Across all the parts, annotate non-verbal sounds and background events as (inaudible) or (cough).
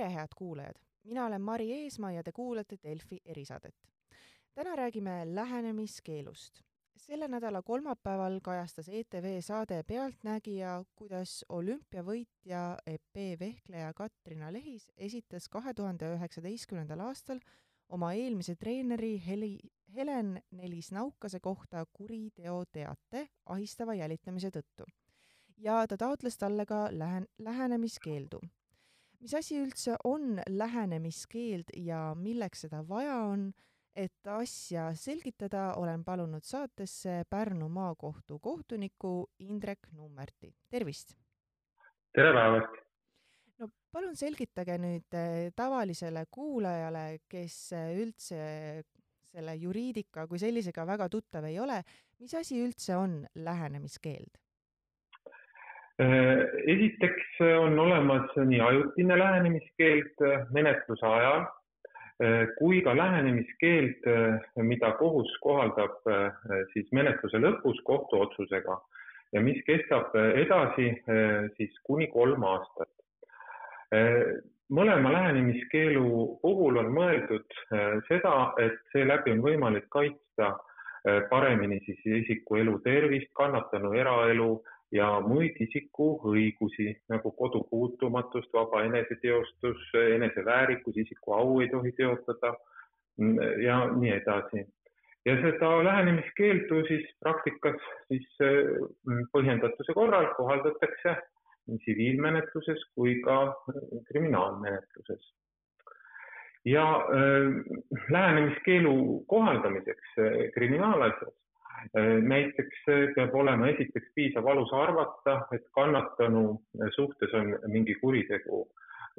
tere, head kuulajad! mina olen Mari Eesmaa ja te kuulate Delfi erisaadet. täna räägime lähenemiskeelust. selle nädala kolmapäeval kajastas ETV saade Pealtnägija, kuidas olümpiavõitja epee vehkleja Katrina Lehis esitas kahe tuhande üheksateistkümnendal aastal oma eelmise treeneri Heli, Helen Nelis Naukase kohta kuriteoteate ahistava jälitamise tõttu. ja ta taotles talle ka lähen-, lähenemiskeeldu mis asi üldse on lähenemiskeeld ja milleks seda vaja on, et asja selgitada, olen palunud saatesse Pärnu maakohtu kohtuniku Indrek Nummerti, tervist! tere päevast! no palun selgitage nüüd eh, tavalisele kuulajale, kes eh, üldse selle juriidika kui sellisega väga tuttav ei ole, mis asi üldse on lähenemiskeeld? Äh, esiteks on olemas nii ajutine lähenemiskeeld äh, menetluse ajal äh, kui ka lähenemiskeeld, mida kohus kohaldab siis menetluse lõpus kohtuotsusega ja mis kestab edasi siis kuni kolm aastat. mõlema lähenemiskeelu puhul on mõeldud seda, et seeläbi on võimalik kaitsta paremini siis isiku elu tervist, kannatanu eraelu ja muid isiku õigusi nagu kodupuutumatust, vaba eneseteostus, eneseväärikus, isiku au ei tohi teotada mm, ja nii edasi. ja seda lähenemiskeeldu siis praktikas siis mm, põhjendatuse korral kohaldatakse nii tsiviilmenetluses kui ka kriminaalmenetluses. ja äh, lähenemiskeelu kohaldamiseks äh, kriminaalasjas näiteks äh, peab olema esiteks piisav alus arvata, et kannatanu äh, suhtes on mingi kuritegu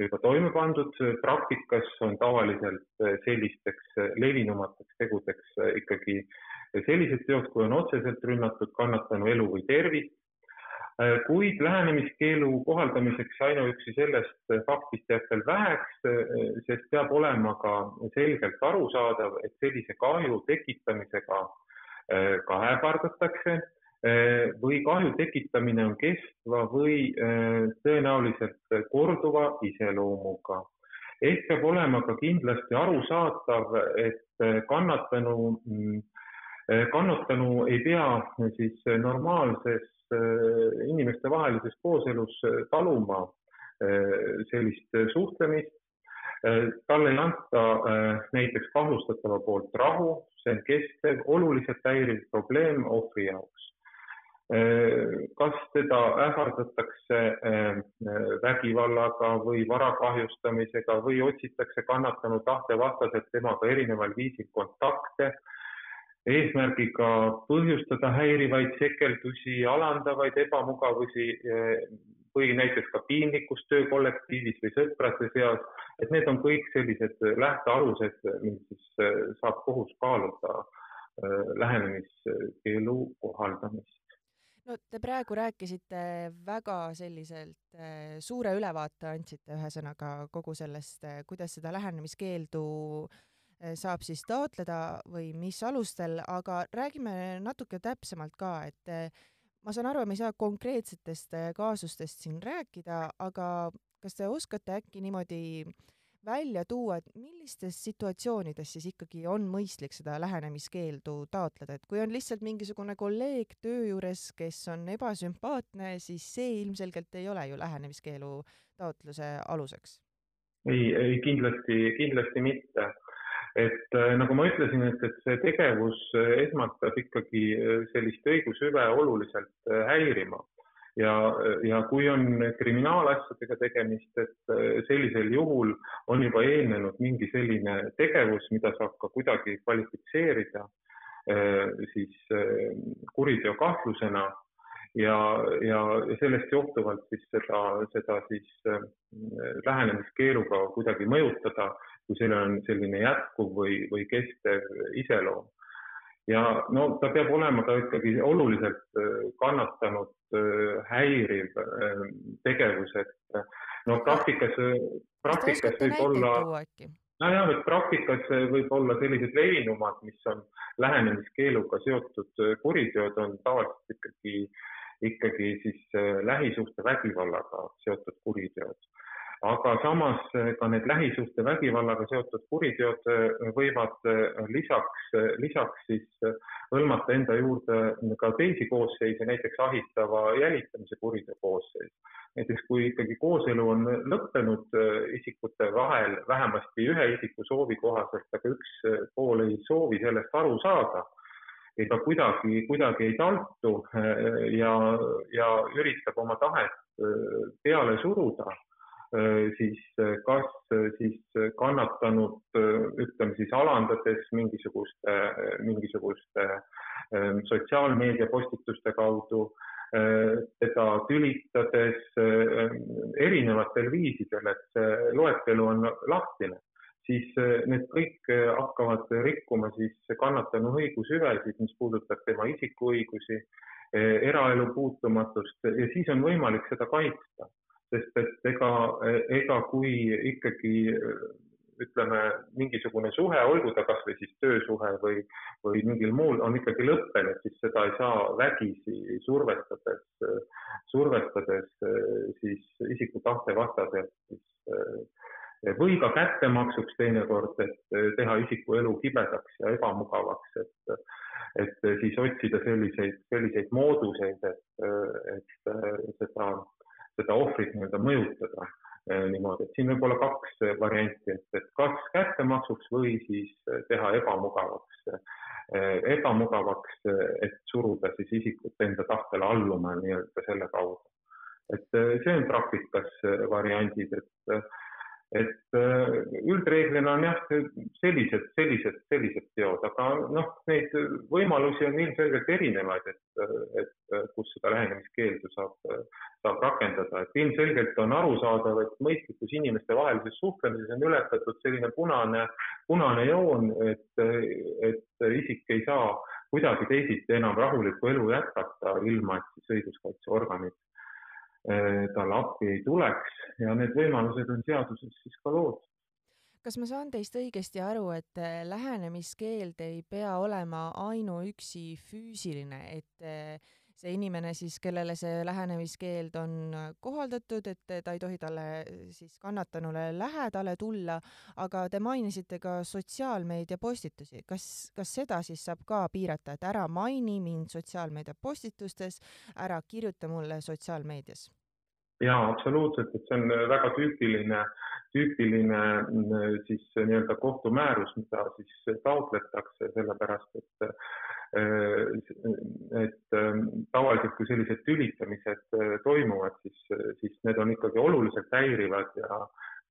juba toime pandud. praktikas on tavaliselt sellisteks levinumateks tegudeks ikkagi sellised teod, kui on otseselt rünnatud kannatanu elu või tervist. kuid lähenemiskeelu kohaldamiseks ainuüksi sellest faktist jääb veel väheks, sest peab olema ka selgelt arusaadav, et sellise kahju tekitamisega Äh, ka ähvardatakse äh, või kahju tekitamine on kestva või äh, tõenäoliselt korduva iseloomuga. ehk peab olema ka kindlasti arusaadav, et kannatanu, mm, kannatanu ei pea siis normaalses inimestevahelises kooselus taluma sellist suhtlemist, talle ei anta näiteks kahtlustatava poolt rahu, see on kestev, oluliselt häiriv probleem ohvri jaoks. kas teda ähvardatakse äh, vägivallaga või vara kahjustamisega või otsitakse kannatanu tahte vastaselt temaga erineval viisil kontakte, eesmärgiga põhjustada häirivaid sekeldusi, alandavaid ebamugavusi äh, või näiteks ka piinlikkust töökollektiivis või sõprade seas et need on kõik sellised lähtealused, mis siis äh, saab kohus kaaluda äh, lähenemiskeelu kohaldamist. no te praegu rääkisite väga selliselt äh, suure ülevaate andsite ühesõnaga kogu sellest, kuidas seda lähenemiskeeldu saab siis taotleda või mis alustel, aga räägime natuke täpsemalt ka, et ma saan aru, me ei saa konkreetsetest kaasustest siin rääkida, aga kas te oskate äkki niimoodi välja tuua, et millistes situatsioonides siis ikkagi on mõistlik seda lähenemiskeeldu taotleda, et kui on lihtsalt mingisugune kolleeg töö juures, kes on ebasümpaatne, siis see ilmselgelt ei ole ju lähenemiskeelu taotluse aluseks? ei, ei kindlasti, kindlasti mitte. Et äh, nagu ma ütlesin, et, et see tegevus äh, esmalt peab ikkagi äh, sellist õigushüve oluliselt häirima. Ja, ja kui on kriminaalasjadega tegemist, et sellisel juhul on juba eelnenud mingi selline tegevus, mida saab ka kuidagi kvalifitseerida siis kuriteo kahtlusena. Ja, ja sellest johtuvalt siis seda, seda siis lähenemiskeeluga kuidagi mõjutada, kui sellel on selline jätkuv või, või kestev iseloom ja no ta peab olema ka ikkagi oluliselt kannatanud Äh, häiriv äh, tegevus, et äh, no praktikas, praktikas võib olla, nojah, et praktikas võib olla sellised levinumad, mis on lähenemiskeeluga seotud kuriteod, on tavaliselt ikkagi, ikkagi siis lähisuhtevägivallaga seotud kuriteod. Aga samas ka need lähisuhtevägivallaga seotud kuriteod võivad lisaks, lisaks siis hõlmata enda juurde ka teisi koosseise, näiteks ahistava jälitamise kuriteo koosseis. näiteks kui ikkagi kooselu on lõppenud isikute vahel vähemasti ühe isiku soovi kohaselt, aga üks pool ei soovi sellest aru saada ega kuidagi, kuidagi ei taltu ja, ja üritab oma tahet peale suruda siis kas siis kannatanud, ütleme siis alandades mingisuguste, mingisuguste sotsiaalmeedia postituste kaudu, teda tülitades erinevatel viisidel, et see loetelu on lahtine, siis need kõik hakkavad rikkuma siis kannatanu õigushüvesid, mis puudutab tema isikuõigusi, eraelu puutumatust ja siis on võimalik seda kaitsta sest et ega, ega kui ikkagi ütleme, mingisugune suhe, olgu ta kasvõi siis töösuhe või, või mingil muul, on ikkagi lõppenud, siis seda ei saa vägisi survestades, survestades siis isiku tahte vastaselt siis või ka kättemaksuks teinekord, et teha isiku elu kibedaks ja ebamugavaks, et, et siis otsida selliseid, selliseid mooduseid, et, et seda seda ohvrit nii-öelda mõjutada eh, niimoodi, et siin võib olla kaks varianti, et, et kas kättemaksuks või siis teha ebamugavaks, eh, ebamugavaks, et suruda siis isikut enda tahtele alluma nii-öelda selle kaudu. et eh, see on praktikas variandid, et et äh, üldreeglina on jah, sellised, sellised, sellised teod, aga noh, neid võimalusi on ilmselgelt erinevaid, et, et kus seda lähenemiskeeldu saab, saab rakendada, et ilmselgelt on arusaadav, et mõistlikus inimestevahelises suhtlemises on ületatud selline punane, punane joon, et, et isik ei saa kuidagi teisiti enam rahulikku elu jätkata, ilma et siis õiguskaitseorganid Äh, talle appi ei tuleks ja need võimalused on seaduses siis ka loodud. kas ma saan teist õigesti aru, et äh, lähenemiskeeld ei pea olema ainuüksi füüsiline, et äh, see inimene siis, kellele see lähenemiskeeld on kohaldatud, et ta ei tohi talle siis kannatanule lähedale tulla, aga te mainisite ka sotsiaalmeedia postitusi. kas, kas seda siis saab ka piirata, et ära maini mind sotsiaalmeedia postitustes, ära kirjuta mulle sotsiaalmeedias? jaa, absoluutselt, et see on väga tüüpiline, tüüpiline siis nii-öelda kohtumäärus, mida siis taotletakse, sellepärast et Äh, et ähm, tavaliselt, kui sellised tülitamised äh, toimuvad, siis, siis need on ikkagi oluliselt häirivad ja,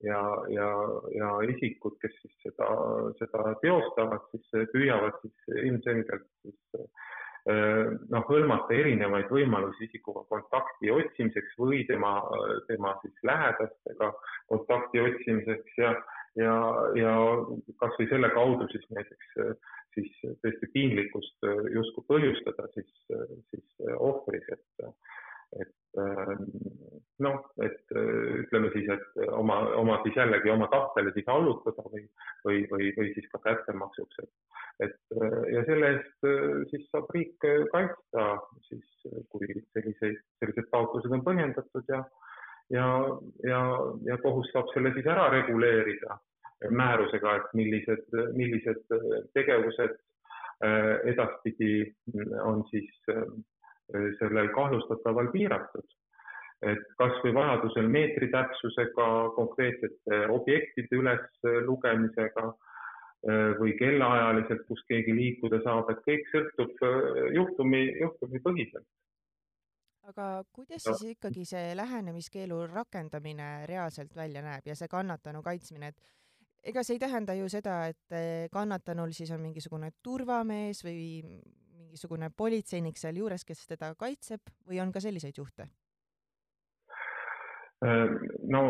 ja, ja, ja isikud, kes siis seda, seda teostavad, siis püüavad siis ilmselgelt siis äh, noh, hõlmata erinevaid võimalusi isikuga kontakti otsimiseks või tema, tema siis lähedastega kontakti otsimiseks ja, ja, ja kasvõi selle kaudu siis näiteks siis tõesti piinlikkust äh, justkui põhjustada siis, äh, siis äh, ohvris, et, et noh, et ütleme siis, et oma, oma siis jällegi oma tahtele siis allutada või, või, või, või siis ka kättemaksuks, et, et ja selle eest siis saab riik kaitsta siis, kui selliseid, sellised taotlused on põhjendatud ja, ja, ja, ja kohus saab selle siis ära reguleerida määrusega, et millised, millised tegevused äh, edaspidi on siis äh, sellel kahtlustataval piiratud. et kasvõi vajadusel meetri täpsusega, konkreetsete objektide üleslugemisega äh, või kellaajaliselt, kus keegi liikuda saab, et kõik sõltub juhtumi, juhtumipõhiselt aga kuidas siis ikkagi see lähenemiskeelu rakendamine reaalselt välja näeb ja see kannatanu kaitsmine, et ega see ei tähenda ju seda, et eh, kannatanul siis on mingisugune turvamees või mingisugune politseinik sealjuures, kes teda kaitseb või on ka selliseid juhte? Äh, no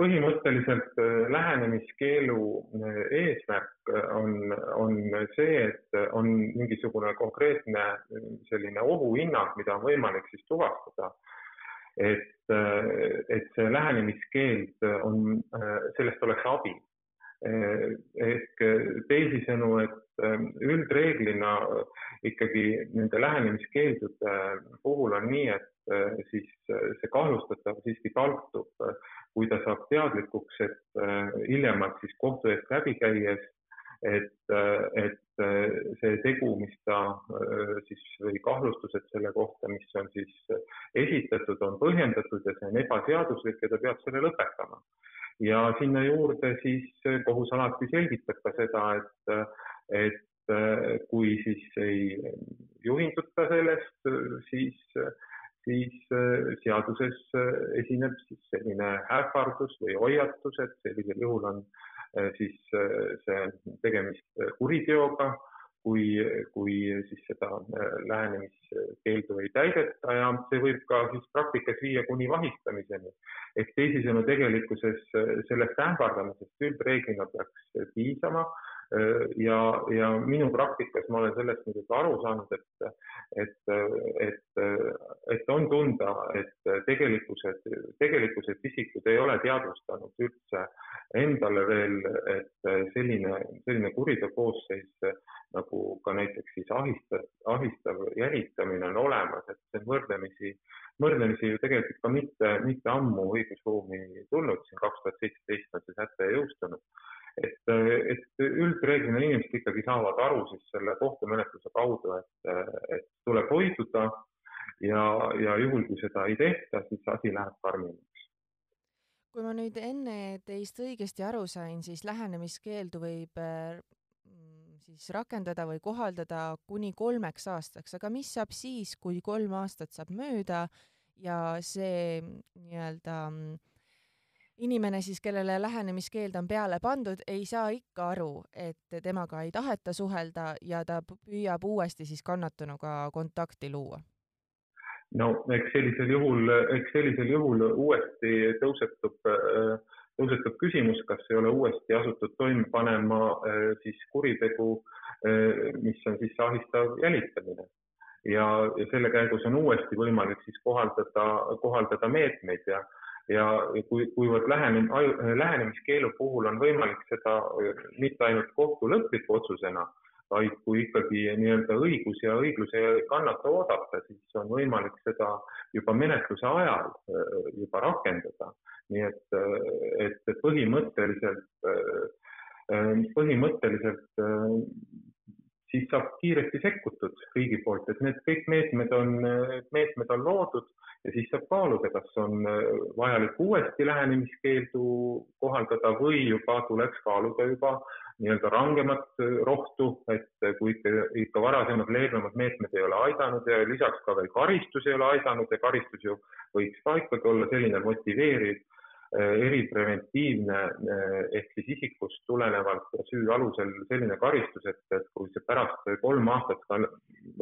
põhimõtteliselt äh, lähenemiskeelu äh, eesmärk on, on see, et on mingisugune konkreetne selline ohuhinnang, mida on võimalik siis tuvastada et, et see lähenemiskeeld on, sellest oleks abi. ehk teisisõnu, et üldreeglina ikkagi nende lähenemiskeeldude puhul on nii, et siis see kahtlustatav siiski taltub, kui ta saab teadlikuks, et hiljemalt siis kohtu eest läbi käies et, et see tegu, mis ta siis või kahtlustused selle kohta, mis on siis esitatud, on põhjendatud ja see on ebaseaduslik ja ta peab selle lõpetama. ja sinna juurde siis kohus alati selgitab ka seda, et, et kui siis ei juhinduta sellest, siis siis seaduses esineb siis selline ähvardus või hoiatus, et sellisel juhul on Äh, siis äh, see tegemist äh, kuriteoga, kui, kui siis seda lähenemiskeeldu ei täideta ja see võib ka siis praktikas viia kuni vahistamiseni. ehk teisisõnu, tegelikkuses sellest ähvardamisest üldreeglina peaks piisama ja, ja minu praktikas ma olen sellest muidugi aru saanud, et, et, et, et on tunda, et tegelikkuses, tegelikkuses isikud ei ole teadvustanud üldse endale veel, et selline, selline kuriteokoosseis nagu ka näiteks siis ahistav, ahistav jälitamine on olemas, et see on võrdlemisi, võrdlemisi ju tegelikult ka mitte, mitte ammu õigusruumi tulnud, siin kaks tuhat seitseteist on see säte jõustunud et, et üldreeglina inimesed ikkagi saavad aru siis selle kohtumenetluse kaudu, et, et tuleb hoiduda ja, ja juhul, kui seda ei tehta, siis asi läheb karmimaks. kui ma nüüd enne teist õigesti aru sain, siis lähenemiskeeldu võib mm, siis rakendada või kohaldada kuni kolmeks aastaks, aga mis saab siis, kui kolm aastat saab mööda ja see nii-öelda äh, inimene siis, kellele lähenemiskeeld on peale pandud, ei saa ikka aru, et temaga ei taheta suhelda ja ta püüab uuesti siis kannatanuga kontakti luua? no eks sellisel juhul, eks sellisel juhul uuesti tõusetub, tõusetub küsimus, kas ei ole uuesti asutud toime panema siis kuritegu, mis on siis ahistav jälitamine ja, ja selle käigus on uuesti võimalik siis kohaldada, kohaldada meetmeid ja ja kui, kuivõrd lähenem, lähenemiskeelu puhul on võimalik seda äh, mitte ainult kohtu lõpliku otsusena, vaid kui ikkagi nii-öelda õigus ja õiglus ei kannata oodata, siis on võimalik seda juba menetluse ajal äh, juba rakendada. nii et, äh, et põhimõtteliselt, põhimõtteliselt siis saab kiiresti sekkutud riigi poolt, et need kõik meetmed on, meetmed on loodud ja siis saab kaaluda, kas on vajalik uuesti lähenemiskeeldu kohaldada või juba tuleks kaaluda juba nii-öelda rangemat rohtu, et kui ikka, ikka varasemad leebemad meetmed ei ole aidanud ja lisaks ka veel karistus ei ole aidanud ja karistus ju võiks ka ikkagi olla selline motiveeriv Äh, eripreventiivne äh, ehk siis isikust tulenevalt süü alusel selline karistus, et, et kui see pärast kolm aastat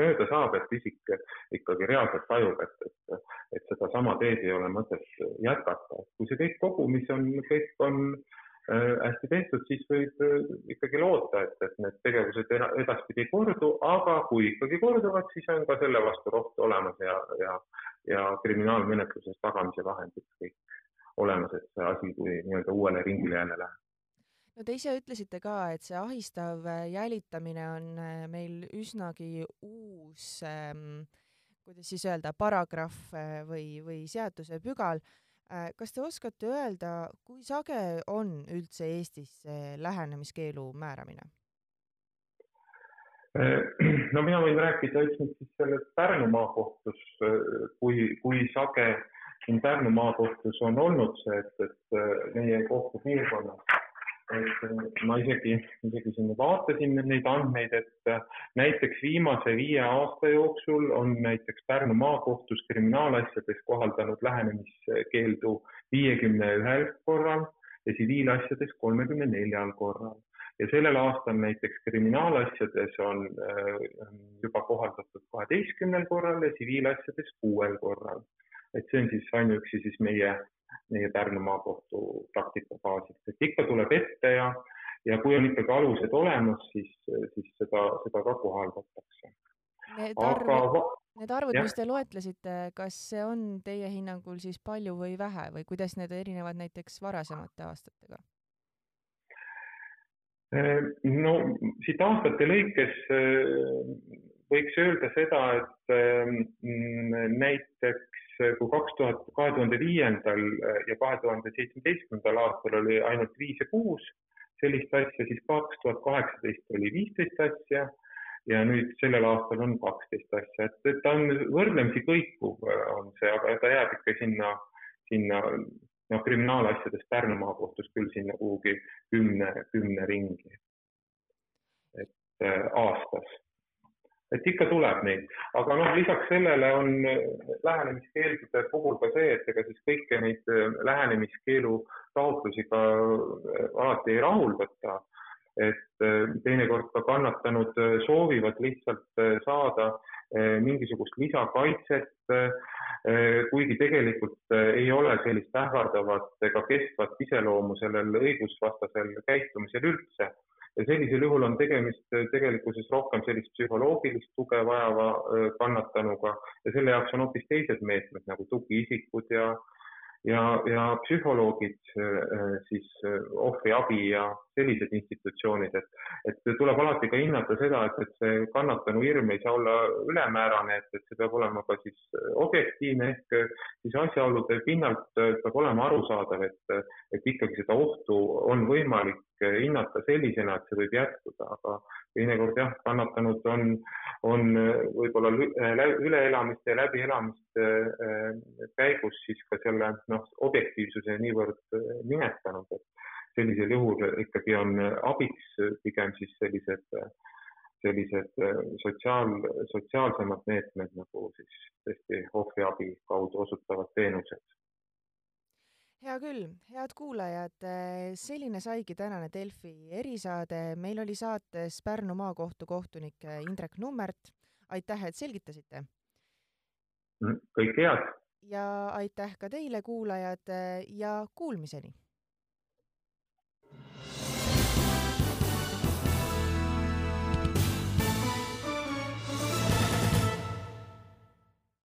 mööda saab, et isik ikkagi reaalselt tajub, et, et, et sedasama teed ei ole mõtet jätkata. kui see kõik kogumis on, kõik on äh, hästi tehtud, siis võib ikkagi loota, et, et need tegevused edaspidi ei kordu, aga kui ikkagi korduvad, siis on ka selle vastu rohtu olemas ja, ja, ja kriminaalmenetluses tagamise vahendid kõik olemas, et see asi kui nii-öelda uuele ringile jälle läheb. no te ise ütlesite ka, et see ahistav äh, jälitamine on äh, meil üsnagi uus ähm, kuidas siis öelda, paragrahv äh, või, või seadusepügal. kas te oskate öelda, kui sage on üldse Eestis lähenemiskeelu määramine? (clears throat) no mina võin rääkida üksnes siis sellest Pärnu maakohtus, kui, kui sage siin Pärnu maakohtus on olnud see, et, et äh, meie kohtupiirkonnas, et äh, ma isegi, isegi siin vaatasin neid andmeid, et äh, näiteks viimase viie aasta jooksul on näiteks Pärnu maakohtus kriminaalasjades kohaldanud lähenemiskeeldu viiekümne ühel korral ja tsiviilasjades kolmekümne neljal korral. Ja sellel aastal näiteks kriminaalasjades on juba kohaldatud kaheteistkümnel korral ja tsiviilasjades kuuel korral. Et see on siis ainuüksi siis meie, meie Pärnu maakohtu praktika baasilt, et ikka tuleb ette ja, ja kui on ikkagi alused olemas, siis, siis seda, seda ka kohaldatakse. Need arvud Aga..., need arvud, mis te loetlesite, kas see on teie hinnangul siis palju või vähe või kuidas need erinevad näiteks varasemate aastatega? no siit aastate lõikes võiks öelda seda, et mm, näiteks kui kaks tuhat, kahe tuhande viiendal ja kahe tuhande seitsmeteistkümnendal aastal oli ainult viis ja kuus sellist asja, siis kaks tuhat kaheksateist oli viisteist asja ja nüüd sellel aastal on kaksteist asja, et, et ta on võrdlemisi kõikuv, on see, aga ta jääb ikka sinna, sinna noh, kriminaalasjades Pärnu maakohtus küll sinna kuhugi kümne, kümne ringi. et äh, aastas et ikka tuleb neid, aga noh, lisaks sellele on lähenemiskeeldude puhul ka see, et ega siis kõiki neid äh, lähenemiskeelu taotlusi ka äh, alati ei rahuldata. et äh, teinekord ka kannatanud soovivad lihtsalt saada mingisugust lisakaitset, kuigi tegelikult ei ole sellist ähvardavat ega kestvat iseloomu sellel õigusvastasel käitumisel üldse ja sellisel juhul on tegemist äh, tegelikkuses rohkem sellist psühholoogilist tuge vajava äh, kannatanuga ja selle jaoks on hoopis teised meetmed nagu tugiisikud ja ja, ja psühholoogid, äh, siis ohvriabi ja sellised institutsioonid, et, et tuleb alati ka hinnata seda, et, et see kannatanu hirm ei saa olla ülemäärane, et, et see peab olema ka siis objektiivne ehk siis asjaolude pinnalt peab olema arusaadav, et, et ikkagi seda ohtu on võimalik hinnata sellisena, et see võib jätkuda, aga teinekord jah, kannatanud on, on võib-olla üleelamiste ja läbielamiste äh, käigus siis ka selle noh, objektiivsuse niivõrd äh, nimetanud, et sellisel juhul ikkagi on abiks pigem siis sellised, sellised äh, sotsiaal, sotsiaalsemad meetmed nagu siis tõesti ohvriabi kaudu osutavad teenused hea küll, head kuulajad, eh, selline saigi tänane Delfi erisaade, meil oli saates Pärnu maakohtu kohtunik eh, Indrek Nummert. aitäh, et selgitasite. Mm, kõike head. ja aitäh ka teile, kuulajad, ja kuulmiseni